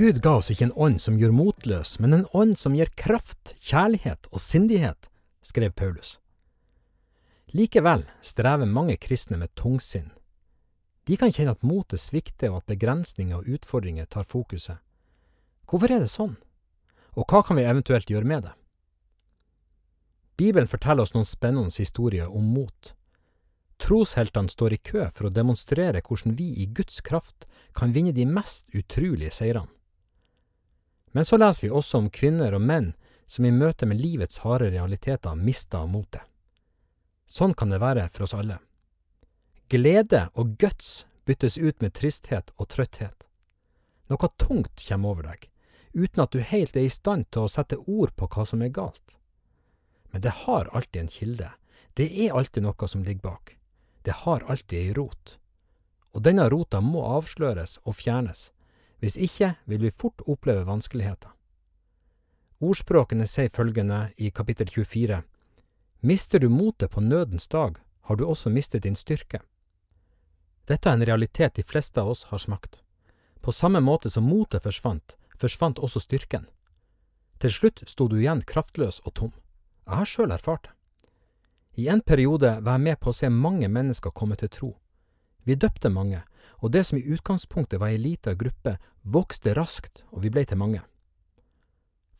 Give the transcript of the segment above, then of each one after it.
Gud ga oss ikke en ånd som gjør motløs, men en ånd som gir kraft, kjærlighet og sindighet, skrev Paulus. Likevel strever mange kristne med tungsinn. De kan kjenne at motet svikter og at begrensninger og utfordringer tar fokuset. Hvorfor er det sånn, og hva kan vi eventuelt gjøre med det? Bibelen forteller oss noen spennende historier om mot. Trosheltene står i kø for å demonstrere hvordan vi i Guds kraft kan vinne de mest utrolige seirene. Men så leser vi også om kvinner og menn som i møte med livets harde realiteter mister motet. Sånn kan det være for oss alle. Glede og guts byttes ut med tristhet og trøtthet. Noe tungt kommer over deg, uten at du helt er i stand til å sette ord på hva som er galt. Men det har alltid en kilde, det er alltid noe som ligger bak. Det har alltid ei rot. Og denne rota må avsløres og fjernes, hvis ikke vil vi fort oppleve vanskeligheter. Ordspråkene sier følgende i kapittel 24. Mister du motet på nødens dag, har du også mistet din styrke. Dette er en realitet de fleste av oss har smakt. På samme måte som motet forsvant, forsvant også styrken. Til slutt sto du igjen kraftløs og tom. Jeg har sjøl erfart det. I en periode var jeg med på å se mange mennesker komme til tro. Vi døpte mange, og det som i utgangspunktet var ei lita gruppe, vokste raskt, og vi blei til mange.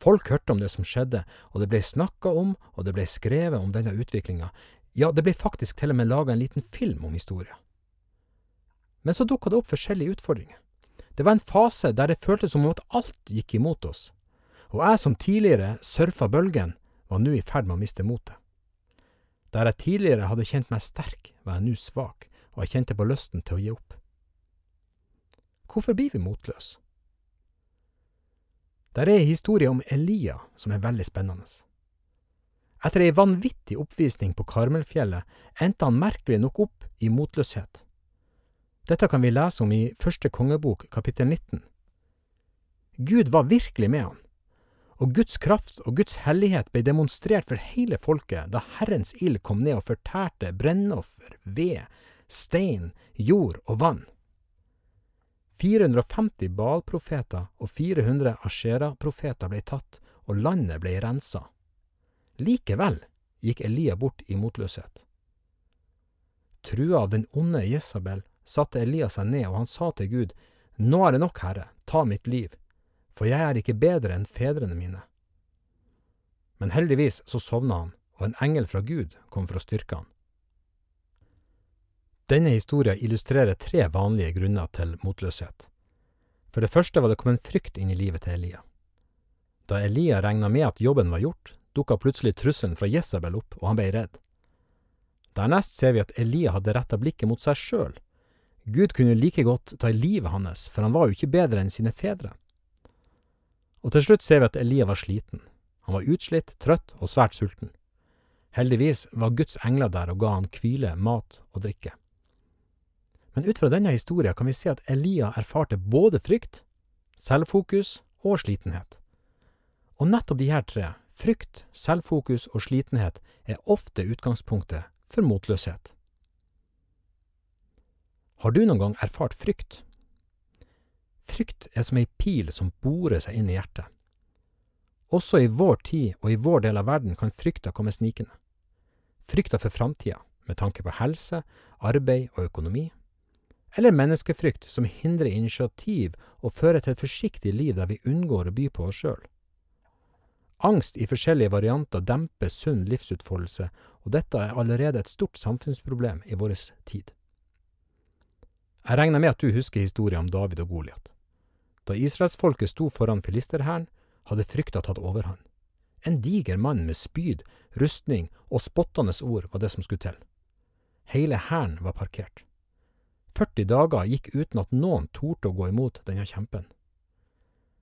Folk hørte om det som skjedde, og det blei snakka om, og det blei skrevet om denne utviklinga, ja, det blei faktisk til og med laga en liten film om historia. Men så dukka det opp forskjellige utfordringer. Det var en fase der det føltes som om at alt gikk imot oss, og jeg som tidligere surfa bølgen, var nå i ferd med å miste motet. Der jeg tidligere hadde kjent meg sterk, var jeg nå svak, og jeg kjente på lysten til å gi opp. Hvorfor blir vi motløse? Der er ei historie om Elia som er veldig spennende. Etter ei vanvittig oppvisning på Karmelfjellet endte han merkelig nok opp i motløshet. Dette kan vi lese om i første kongebok kapittel 19. Gud var virkelig med han, og Guds kraft og Guds hellighet ble demonstrert for hele folket da Herrens ild kom ned og fortærte brennoffer, ved, stein, jord og vann. 450 Baal-profeter og 400 Ashera-profeter ble tatt, og landet ble rensa. Likevel gikk Elia bort i motløshet. Trua av den onde Jesabel satte Elia seg ned, og han sa til Gud, Nå er det nok, Herre, ta mitt liv, for jeg er ikke bedre enn fedrene mine. Men heldigvis så sovna han, og en engel fra Gud kom for å styrke han. Denne historien illustrerer tre vanlige grunner til motløshet. For det første var det kommet frykt inn i livet til Elia. Da Elia regna med at jobben var gjort, dukka plutselig trusselen fra Jesabel opp, og han ble redd. Dernest ser vi at Elia hadde retta blikket mot seg sjøl. Gud kunne like godt ta livet hans, for han var jo ikke bedre enn sine fedre. Og til slutt ser vi at Elia var sliten. Han var utslitt, trøtt og svært sulten. Heldigvis var Guds engler der og ga han hvile, mat og drikke. Men ut fra denne historien kan vi se at Elia erfarte både frykt, selvfokus og slitenhet. Og nettopp de her tre, frykt, selvfokus og slitenhet, er ofte utgangspunktet for motløshet. Har du noen gang erfart frykt? Frykt er som ei pil som borer seg inn i hjertet. Også i vår tid og i vår del av verden kan frykta komme snikende. Frykta for framtida, med tanke på helse, arbeid og økonomi eller menneskefrykt som hindrer initiativ og fører til et forsiktig liv der vi unngår å by på oss sjøl. Angst i forskjellige varianter demper sunn livsutfoldelse, og dette er allerede et stort samfunnsproblem i vår tid. Jeg regner med at du husker historien om David og Goliat. Da israelsfolket sto foran filisterhæren, hadde frykta tatt overhånd. En diger mann med spyd, rustning og spottende ord var det som skulle til. Hele hæren var parkert. 40 dager gikk uten at noen torde å gå imot denne kjempen.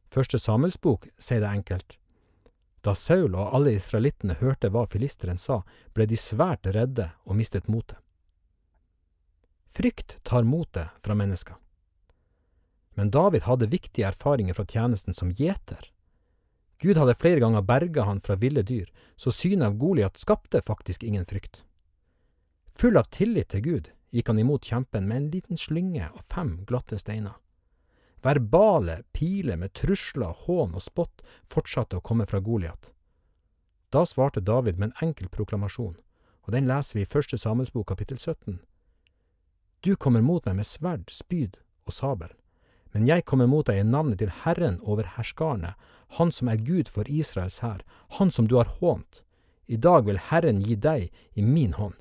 Første Samuelsbok sier det enkelt. Da Saul og alle israelittene hørte hva filisteren sa, ble de svært redde og mistet motet. Frykt tar motet fra mennesker. Men David hadde viktige erfaringer fra tjenesten som gjeter. Gud hadde flere ganger berga han fra ville dyr, så synet av Goliat skapte faktisk ingen frykt. Full av tillit til Gud gikk han imot kjempen med en liten slynge av fem glatte steiner. Verbale piler med trusler, hån og spott fortsatte å komme fra Goliat. Da svarte David med en enkel proklamasjon, og den leser vi i første Samuelsbok kapittel 17. Du kommer mot meg med sverd, spyd og sabel, men jeg kommer mot deg i navnet til Herren over herskarene, Han som er Gud for Israels hær, Han som du har hånt. I dag vil Herren gi deg i min hånd.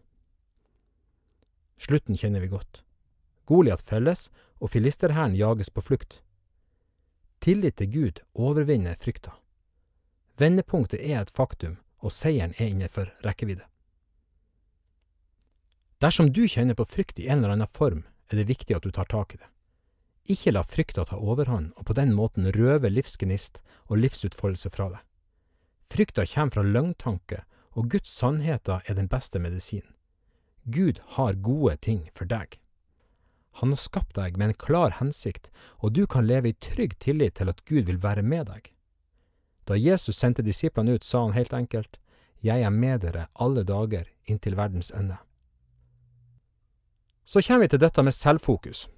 Slutten kjenner vi godt. Goliat felles, og filisterhæren jages på flukt. Tillit til Gud overvinner frykta. Vendepunktet er et faktum, og seieren er innenfor rekkevidde. Dersom du kjenner på frykt i en eller annen form, er det viktig at du tar tak i det. Ikke la frykta ta overhånd og på den måten røve livsgnist og livsutfoldelse fra deg. Frykta kommer fra løgntanke, og Guds sannheter er den beste medisin. Gud har gode ting for deg. Han har skapt deg med en klar hensikt, og du kan leve i trygg tillit til at Gud vil være med deg. Da Jesus sendte disiplene ut, sa han helt enkelt, Jeg er med dere alle dager inntil verdens ende. Så kommer vi til dette med selvfokus.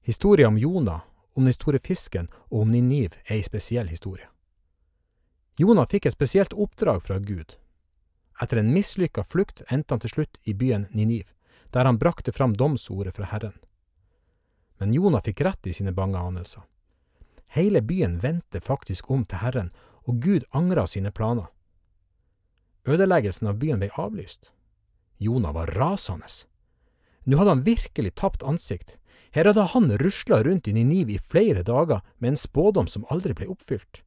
Historia om Jonah, om den store fisken og om Niniv er ei spesiell historie. Jonah fikk et spesielt oppdrag fra Gud. Etter en mislykka flukt endte han til slutt i byen Niniv, der han brakte fram domsordet fra Herren. Men Jonah fikk rett i sine bange anelser. Hele byen vendte faktisk om til Herren, og Gud angra sine planer. Ødeleggelsen av byen ble avlyst. Jonah var rasende. Nå hadde han virkelig tapt ansikt. Her hadde han rusla rundt i Niniv i flere dager med en spådom som aldri ble oppfylt.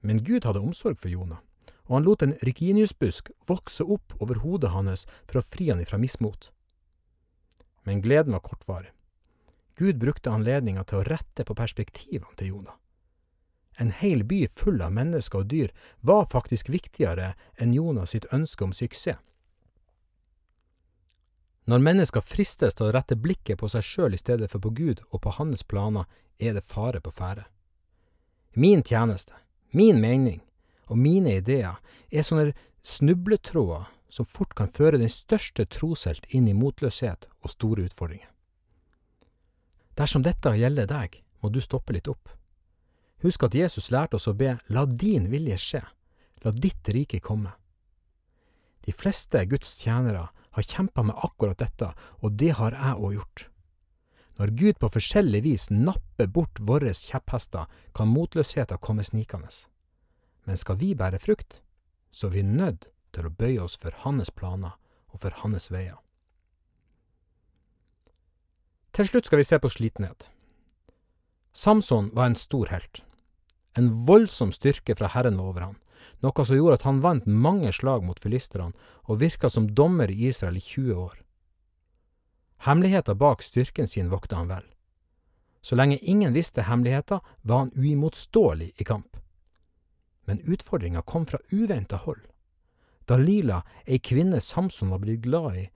Men Gud hadde omsorg for Jonah, og han lot en rikiniusbusk vokse opp over hodet hans for å fri han ifra mismot. Men gleden var kortvarig. Gud brukte anledninga til å rette på perspektivene til Jonah. En hel by full av mennesker og dyr var faktisk viktigere enn Jonas sitt ønske om suksess. Når mennesker fristes til å rette blikket på seg sjøl i stedet for på Gud og på hans planer, er det fare på ferde. Min tjeneste, min mening og mine ideer er sånne snubletråder som fort kan føre den største troshelt inn i motløshet og store utfordringer. Dersom dette gjelder deg, må du stoppe litt opp. Husk at Jesus lærte oss å be La din vilje skje, la ditt rike komme. De fleste Guds tjenere har kjempa med akkurat dette, og det har jeg òg gjort. Når Gud på forskjellig vis napper bort våre kjepphester, kan motløsheten komme snikende. Men skal vi bære frukt, så er vi nødt til å bøye oss for hans planer og for hans veier. Til slutt skal vi se på slitenhet. Samson var en stor helt. En voldsom styrke fra Herren var over han, noe som gjorde at han vant mange slag mot filisterne og virka som dommer i Israel i 20 år. Hemmeligheta bak styrken sin vokta han vel. Så lenge ingen visste hemmeligheta, var han uimotståelig i kamp. Men utfordringa kom fra uventa hold. Dalila, ei kvinne Samson var blitt glad i,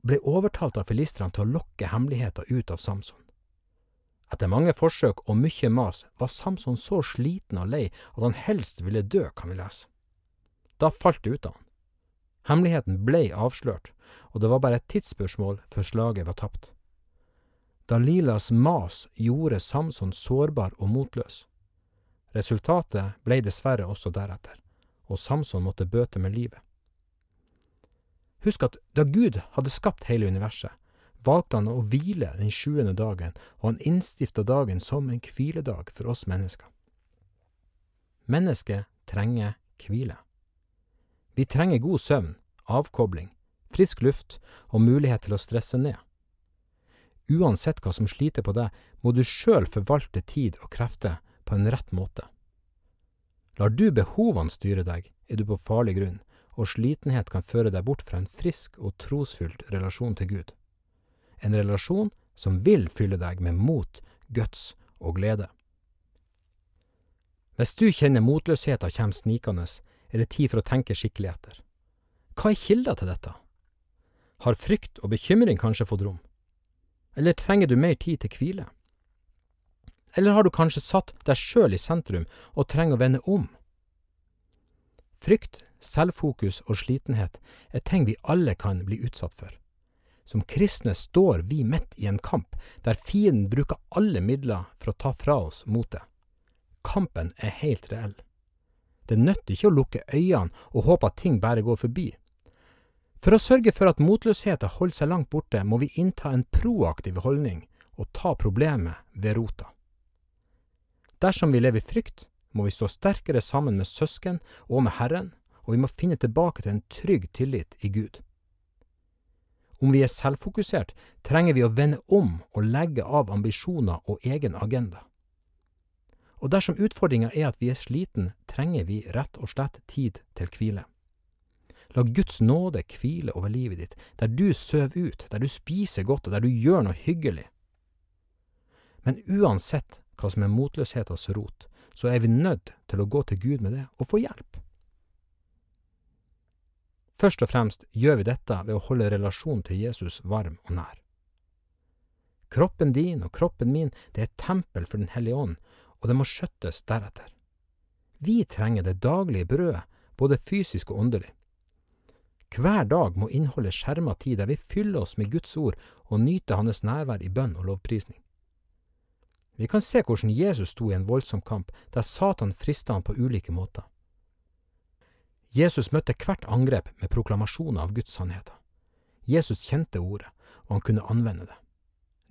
ble overtalt av filistrene til å lokke hemmeligheter ut av Samson. Etter mange forsøk og mye mas var Samson så sliten og lei at han helst ville dø, kan vi lese. Da falt det ut av han. Hemmeligheten ble avslørt, og det var bare et tidsspørsmål før slaget var tapt. Dalilas mas gjorde Samson sårbar og motløs. Resultatet ble dessverre også deretter, og Samson måtte bøte med livet. Husk at da Gud hadde skapt hele universet, valgte han å hvile den sjuende dagen, og han innstifta dagen som en hviledag for oss mennesker. Mennesket trenger hvile. Vi trenger god søvn, avkobling, frisk luft og mulighet til å stresse ned. Uansett hva som sliter på deg, må du sjøl forvalte tid og krefter på en rett måte. Lar du behovene styre deg, er du på farlig grunn, og slitenhet kan føre deg bort fra en frisk og trosfylt relasjon til Gud. en relasjon som vil fylle deg med mot, guts og glede. Hvis du kjenner motløsheten kommer snikende, er det tid for å tenke skikkelig etter. Hva er kilda til dette? Har frykt og bekymring kanskje fått rom? Eller trenger du mer tid til hvile? Eller har du kanskje satt deg sjøl i sentrum og trenger å vende om? Frykt, selvfokus og slitenhet er ting vi alle kan bli utsatt for. Som kristne står vi midt i en kamp der fienden bruker alle midler for å ta fra oss motet. Kampen er helt reell. Det nytter ikke å lukke øynene og håpe at ting bare går forbi. For å sørge for at motløsheten holder seg langt borte, må vi innta en proaktiv holdning og ta problemet ved rota. Dersom vi lever i frykt, må vi stå sterkere sammen med søsken og med Herren, og vi må finne tilbake til en trygg tillit i Gud. Om vi er selvfokusert, trenger vi å vende om og legge av ambisjoner og egen agenda. Og dersom utfordringa er at vi er sliten, trenger vi rett og slett tid til hvile. La Guds nåde hvile over livet ditt, der du sover ut, der du spiser godt og der du gjør noe hyggelig. Men uansett hva som er motløshetens rot, så er vi nødt til å gå til Gud med det og få hjelp. Først og fremst gjør vi dette ved å holde relasjonen til Jesus varm og nær. Kroppen din og kroppen min, det er tempel for Den hellige ånd, og det må skjøttes deretter. Vi trenger det daglige brødet, både fysisk og åndelig. Hver dag må innholdet skjerma tid der vi fyller oss med Guds ord og nyter Hans nærvær i bønn og lovprisning. Vi kan se hvordan Jesus sto i en voldsom kamp der Satan frista han på ulike måter. Jesus møtte hvert angrep med proklamasjoner av Guds sannheter. Jesus kjente ordet, og han kunne anvende det.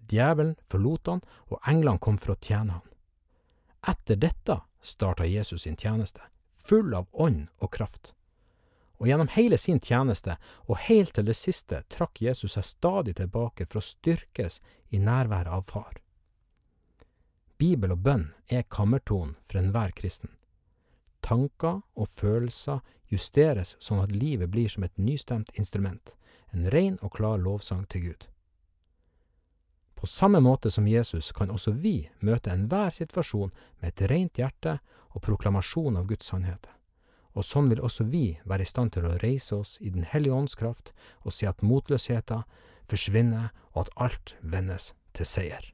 Djevelen forlot han, og englene kom for å tjene han. Etter dette starta Jesus sin tjeneste, full av ånd og kraft. Og gjennom hele sin tjeneste, og helt til det siste, trakk Jesus seg stadig tilbake for å styrkes i nærværet av Far. Bibel og bønn er kammertonen for enhver kristen. Tanker og følelser justeres sånn at livet blir som et nystemt instrument, en ren og klar lovsang til Gud. På samme måte som Jesus kan også vi møte enhver situasjon med et rent hjerte og proklamasjon av Guds sannheter. Og sånn vil også vi være i stand til å reise oss i Den hellige ånds kraft og si at motløsheten forsvinner og at alt vendes til seier.